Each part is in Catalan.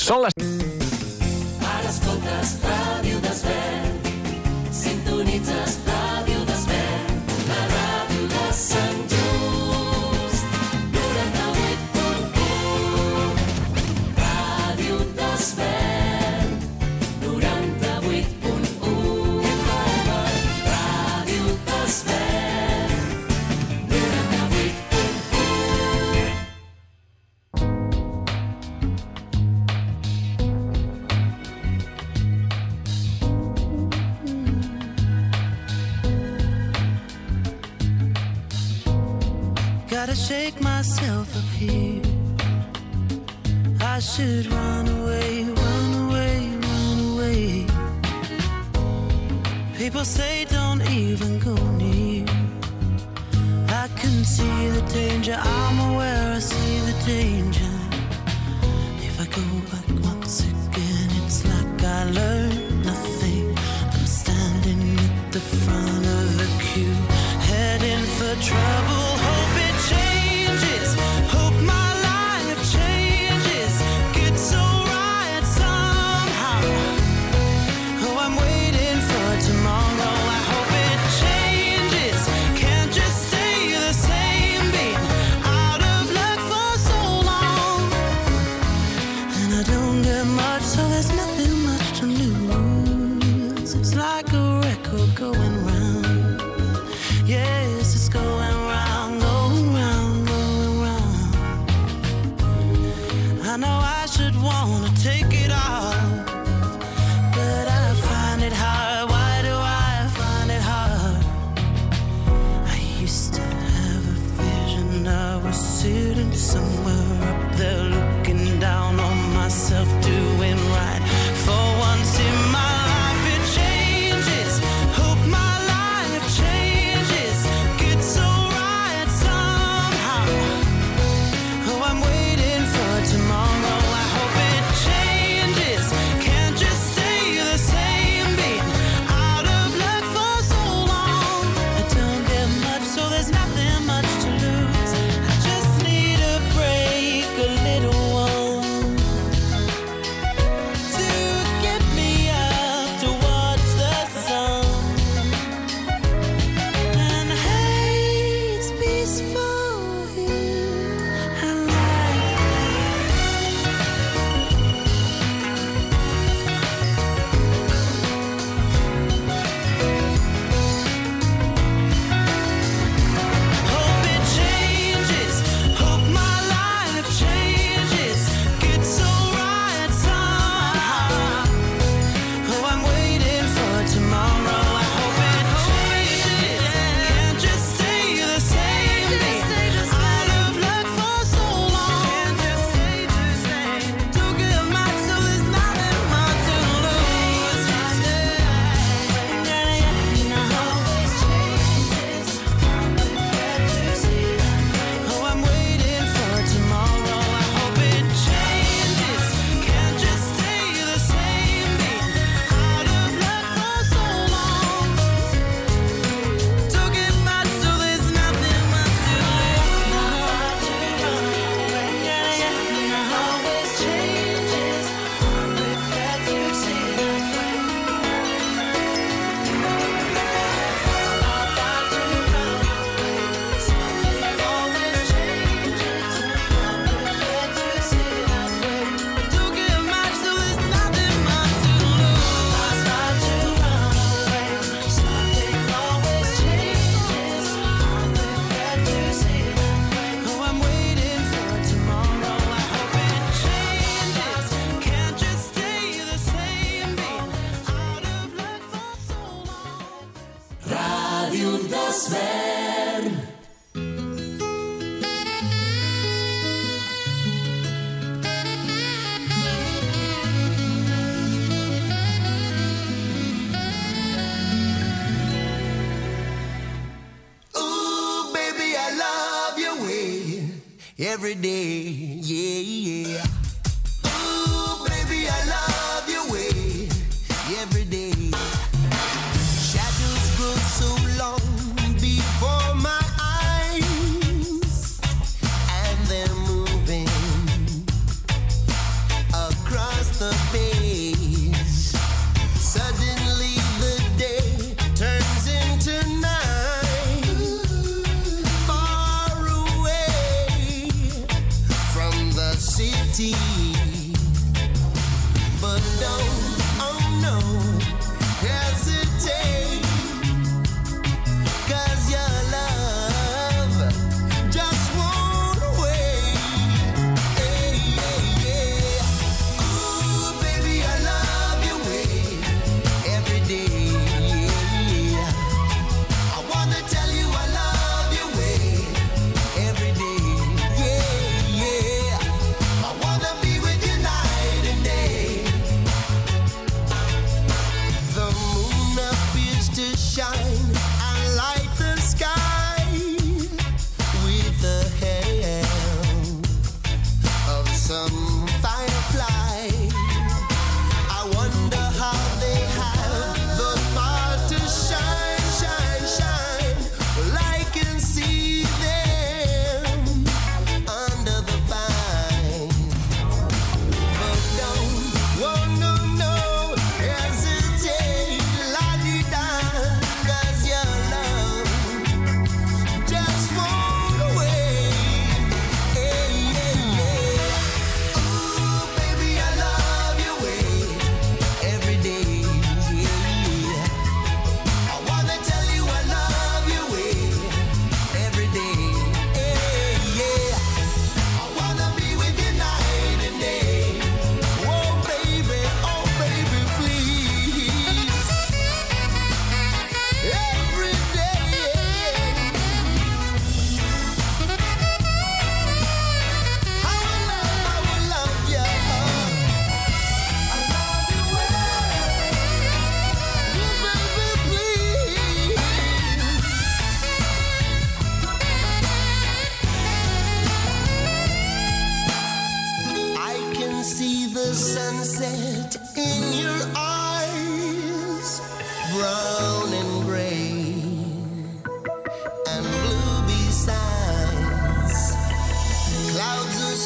Són les... Ara escoltes Ràdio myself up here. I should run away, run away, run away. People say don't even go near. I can see the danger, I'm aware I see the danger. If I go back once again, it's like I learned nothing. I'm standing at the front of the queue, heading for trouble.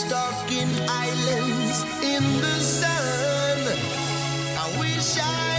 stuck in islands in the sun. I wish I.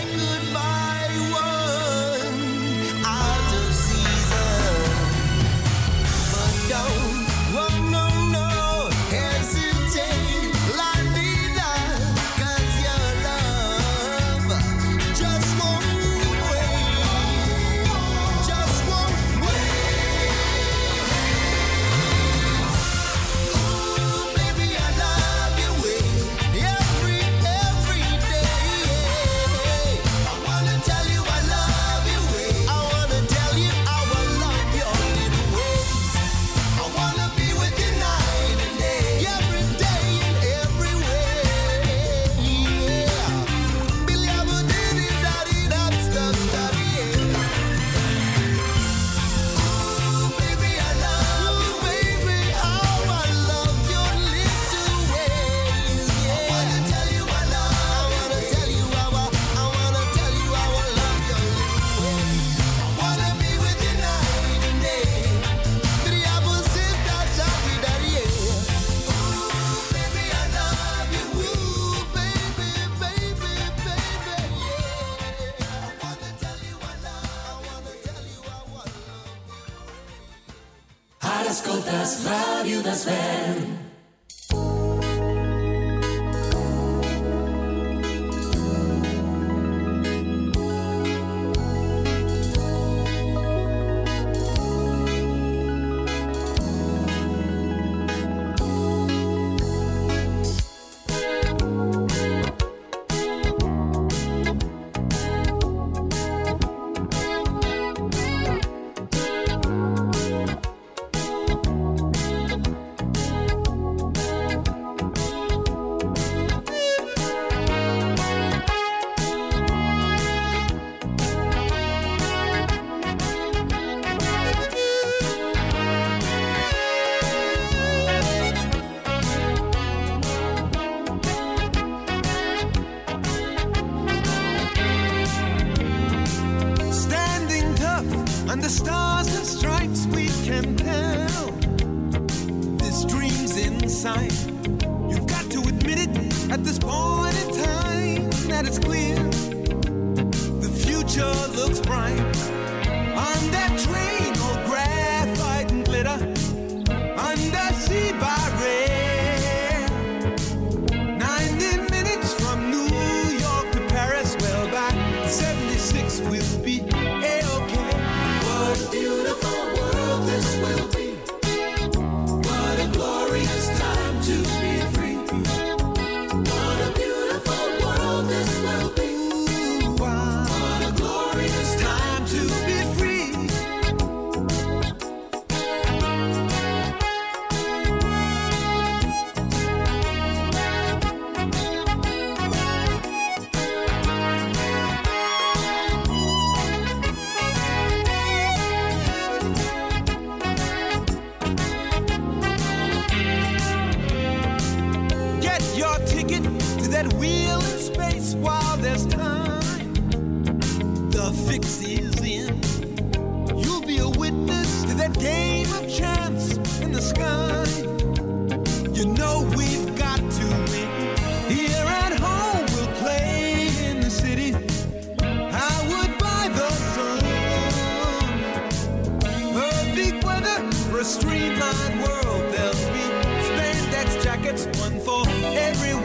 everywhere.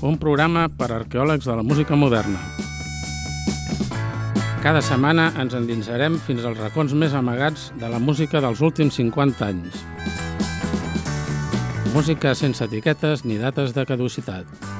un programa per a arqueòlegs de la música moderna. Cada setmana ens endinsarem fins als racons més amagats de la música dels últims 50 anys. Música sense etiquetes ni dates de caducitat.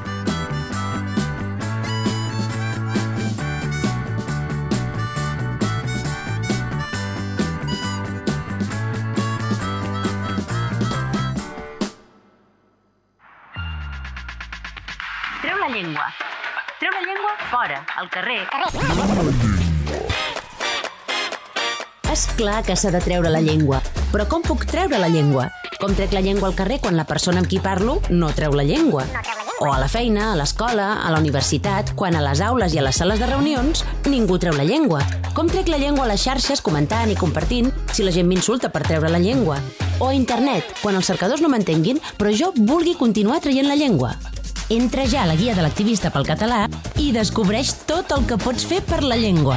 Al carrer. És clar que s'ha de treure la llengua. Però com puc treure la llengua? Com trec la llengua al carrer quan la persona amb qui parlo no treu la llengua? O a la feina, a l'escola, a la universitat, quan a les aules i a les sales de reunions ningú treu la llengua. Com trec la llengua a les xarxes comentant i compartint si la gent m'insulta per treure la llengua? O a internet, quan els cercadors no m'entenguin, però jo vulgui continuar traient la llengua. Entra ja a la guia de l'activista pel català i descobreix tot el que pots fer per la llengua.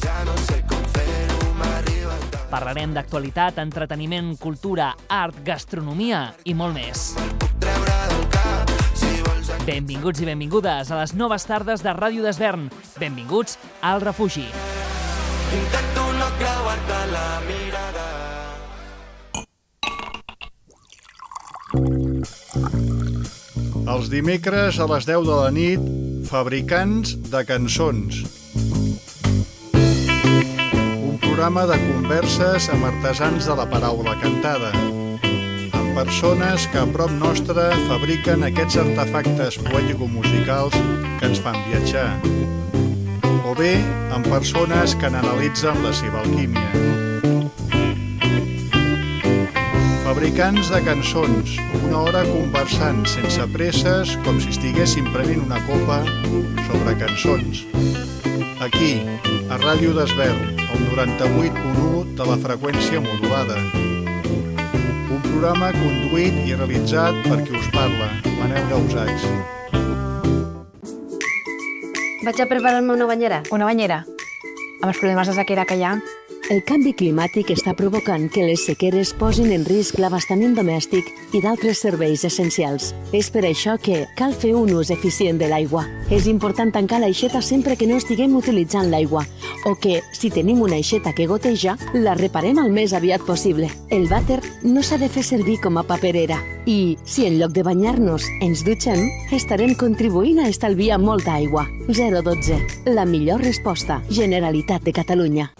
Ja no sé com fer-ho, m'arriba tant. Parlarem d'actualitat, entreteniment, cultura, art, gastronomia i molt més. Treure del cap, si vols Benvinguts i benvingudes a les noves tardes de Ràdio d'Esvern. Benvinguts al refugi. Intento no creuar-te la mirada. Els dimecres a les 10 de la nit, Fabricants de cançons. Programa de converses amb artesans de la paraula cantada. Amb persones que a prop nostre fabriquen aquests artefactes poètico-musicals que ens fan viatjar. O bé amb persones que n'analitzen la seva alquímia. Fabricants de cançons, una hora conversant sense presses com si estiguéssim prenent una copa sobre cançons. Aquí, a Ràdio d'Esvern, el 98.1 de la freqüència modulada. Un programa conduït i realitzat per qui us parla, Manel Gausachs. Vaig a preparar-me una banyera. Una banyera? Amb els problemes de sequera que hi ha, El canvi climàtic està provocant que les sequeres posin en risc l'abastament domèstic i d'altres serveis essencials. És per això que cal fer un ús eficient de l'aigua. És important tancar l'aixeta sempre que no estiguem utilitzant l'aigua o que, si tenim una aixeta que goteja, la reparem el més aviat possible. El vàter no s'ha de fer servir com a paperera i, si en lloc de banyar-nos ens dutxem, estarem contribuint a estalviar molta aigua. 012. La millor resposta. Generalitat de Catalunya.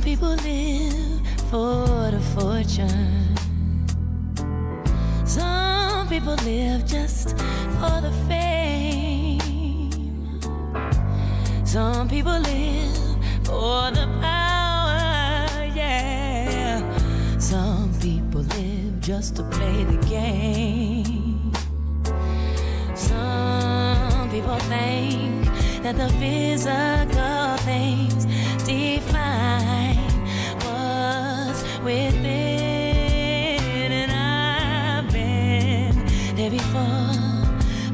Some people live for the fortune. Some people live just for the fame. Some people live for the power, yeah. Some people live just to play the game. Some people think that the physical things within, and I've been there before.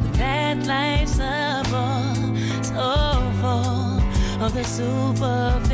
But that life's a ball so full of the super.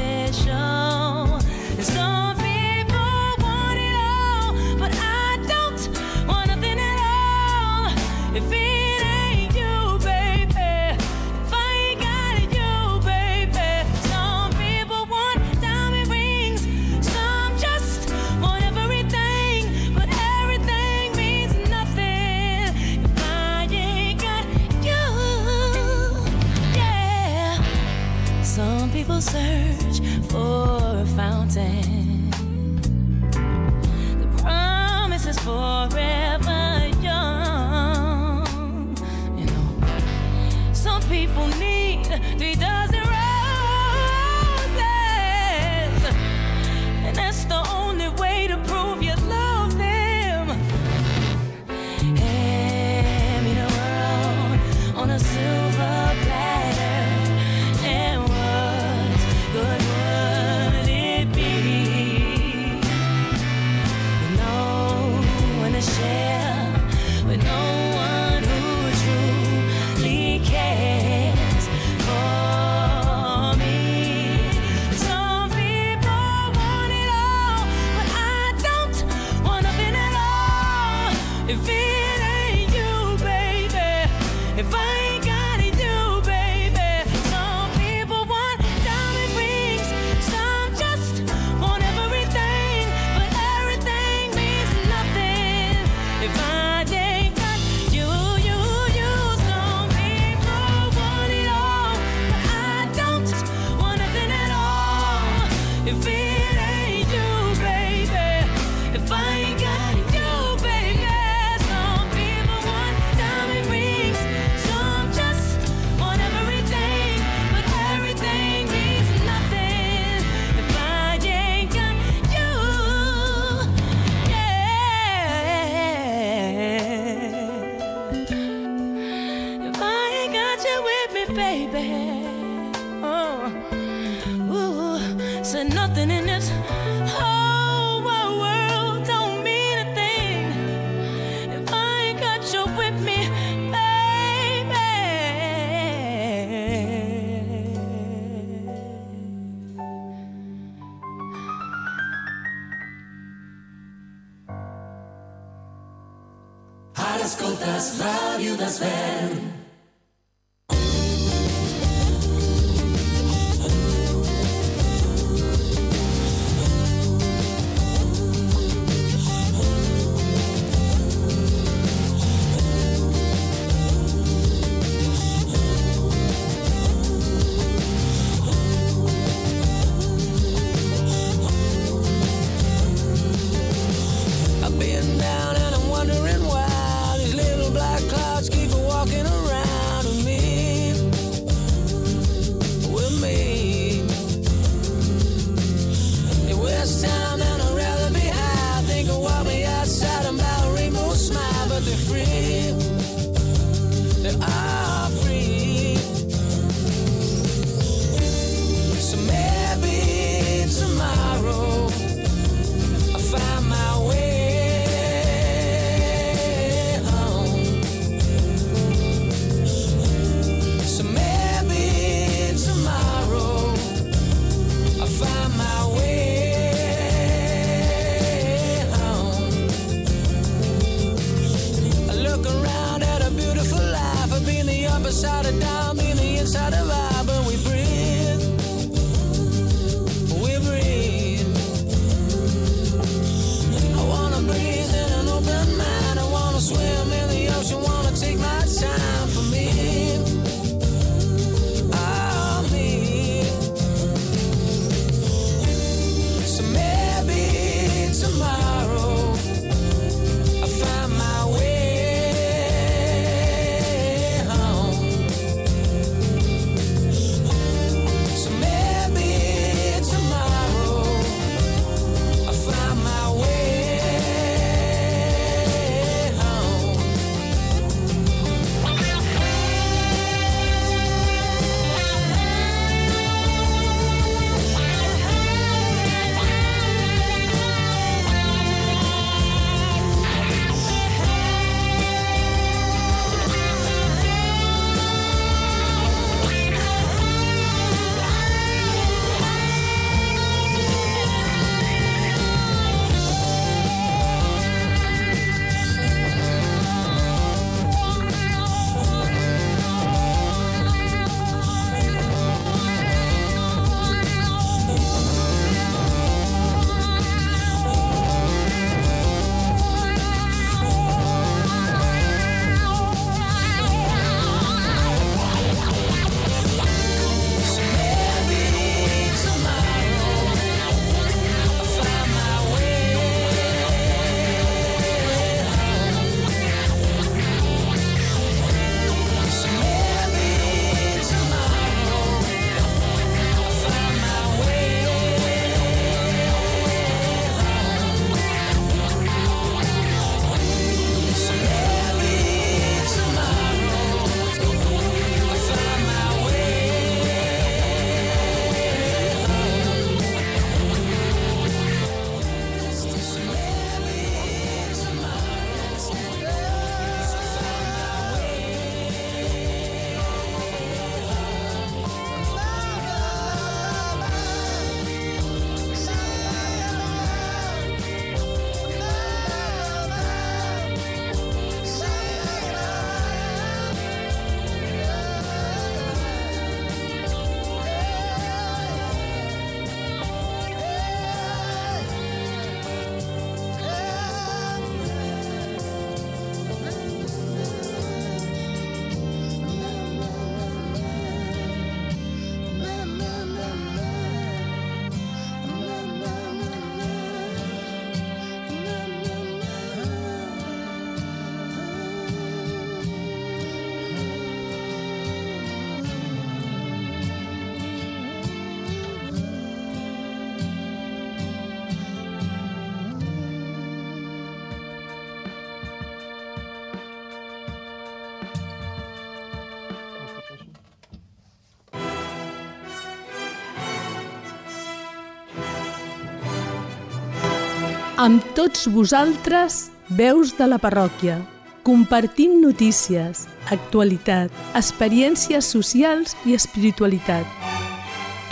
Amb tots vosaltres, veus de la parròquia, compartint notícies, actualitat, experiències socials i espiritualitat.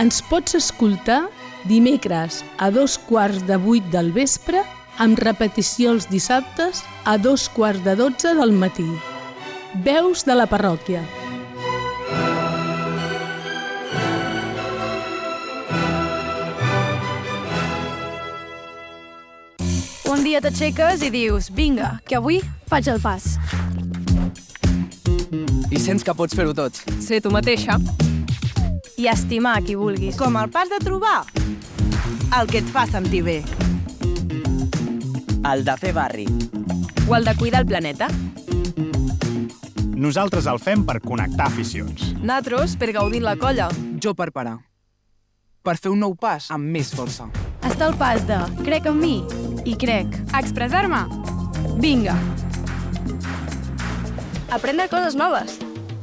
Ens pots escoltar dimecres a dos quarts de vuit del vespre amb repetició els dissabtes a dos quarts de dotze del matí. Veus de la parròquia. Dia t'aixeques i dius, vinga, que avui faig el pas. I sents que pots fer-ho tot. Ser tu mateixa. I estimar qui vulguis. Com el pas de trobar el que et fa sentir bé. El de fer barri. O el de cuidar el planeta. Nosaltres el fem per connectar aficions. Natros per gaudir la colla. Jo per parar. Per fer un nou pas amb més força. Està el pas de crec en mi i crec. Expressar-me. Vinga. Aprendre coses noves.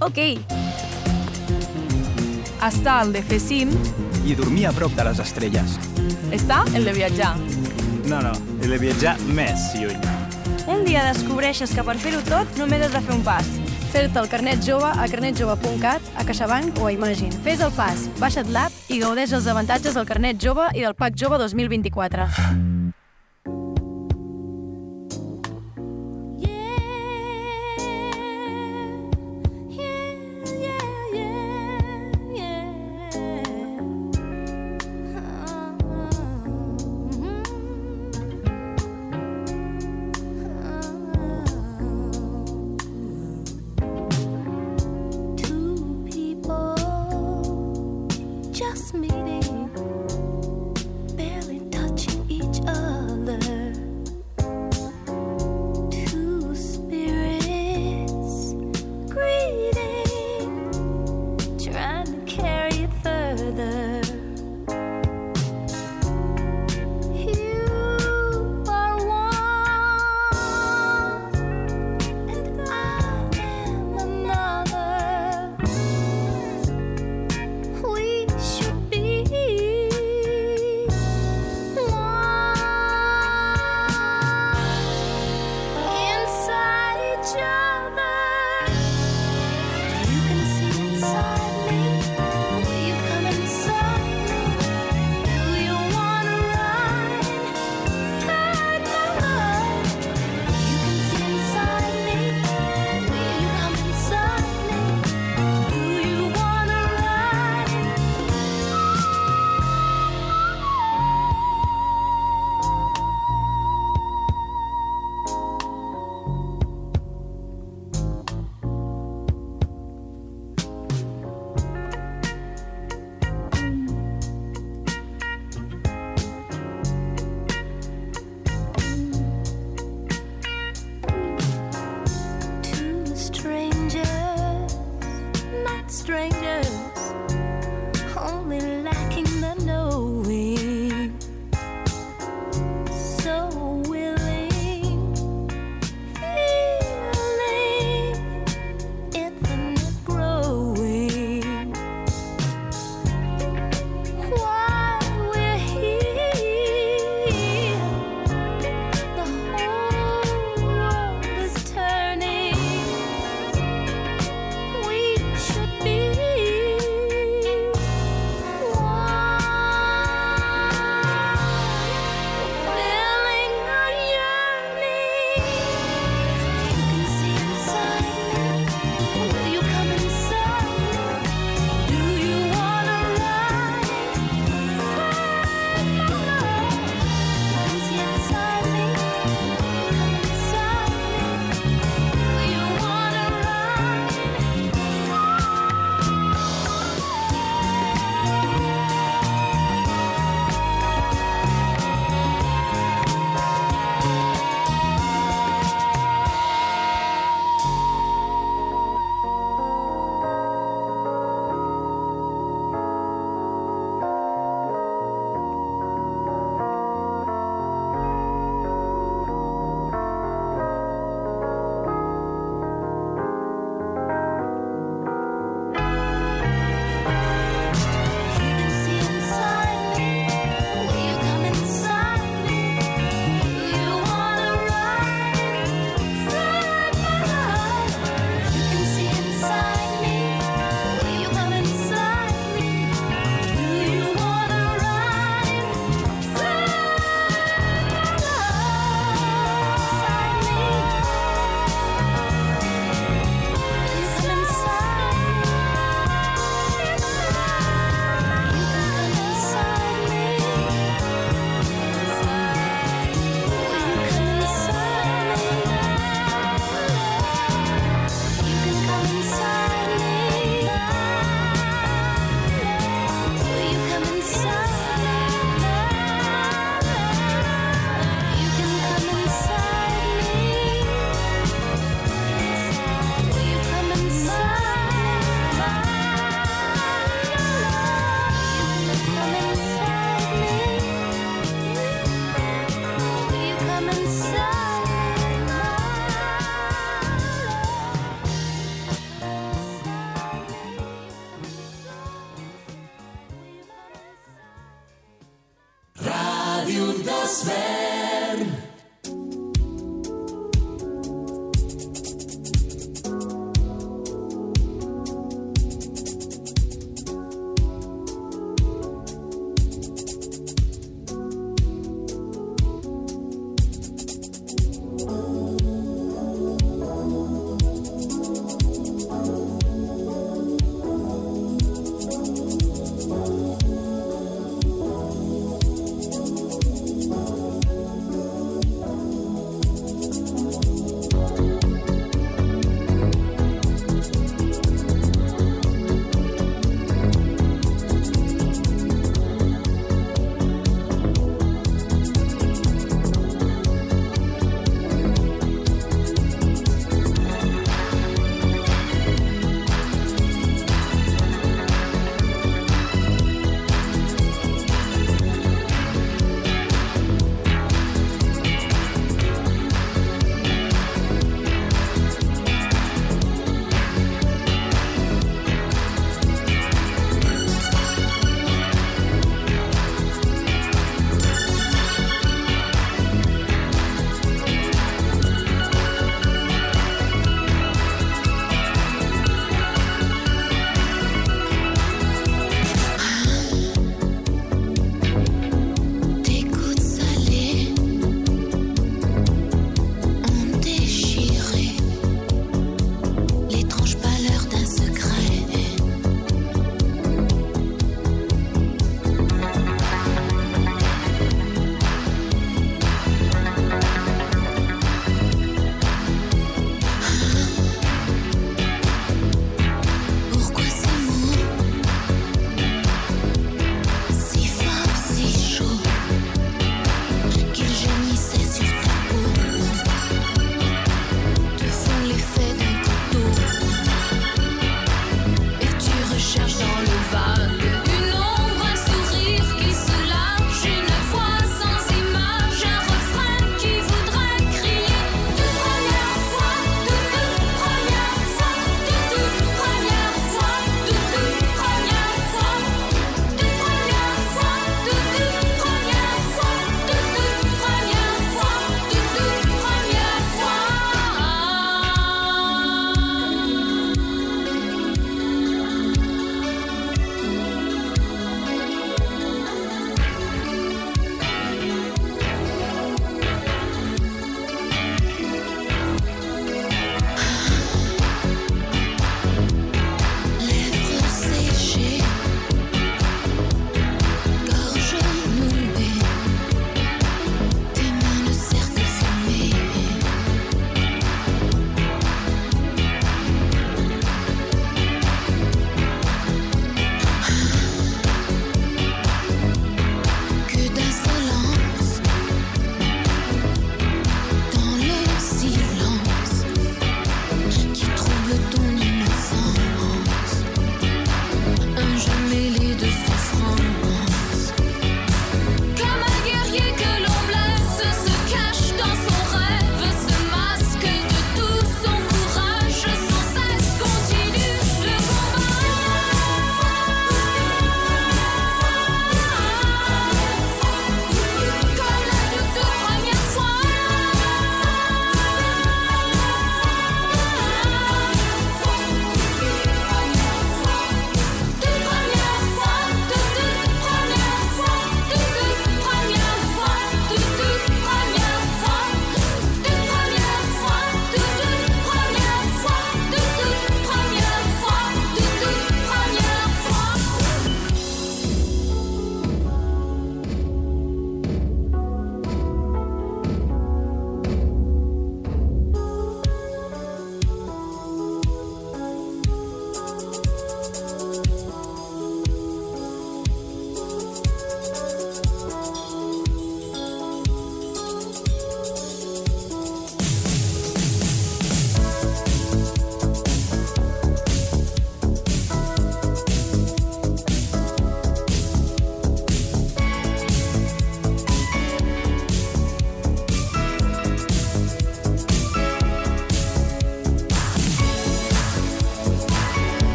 Ok. Està el de fer cim. I dormir a prop de les estrelles. Està el de viatjar. No, no, he de viatjar més lluny. Un dia descobreixes que per fer-ho tot només has de fer un pas. Fer-te el carnet jove a carnetjove.cat, a CaixaBank o a Imagine. Fes el pas, baixa't l'app i gaudeix els avantatges del carnet jove i del PAC jove 2024.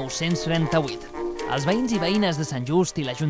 1938. Els veïns i veïnes de Sant Just i l'Ajuntament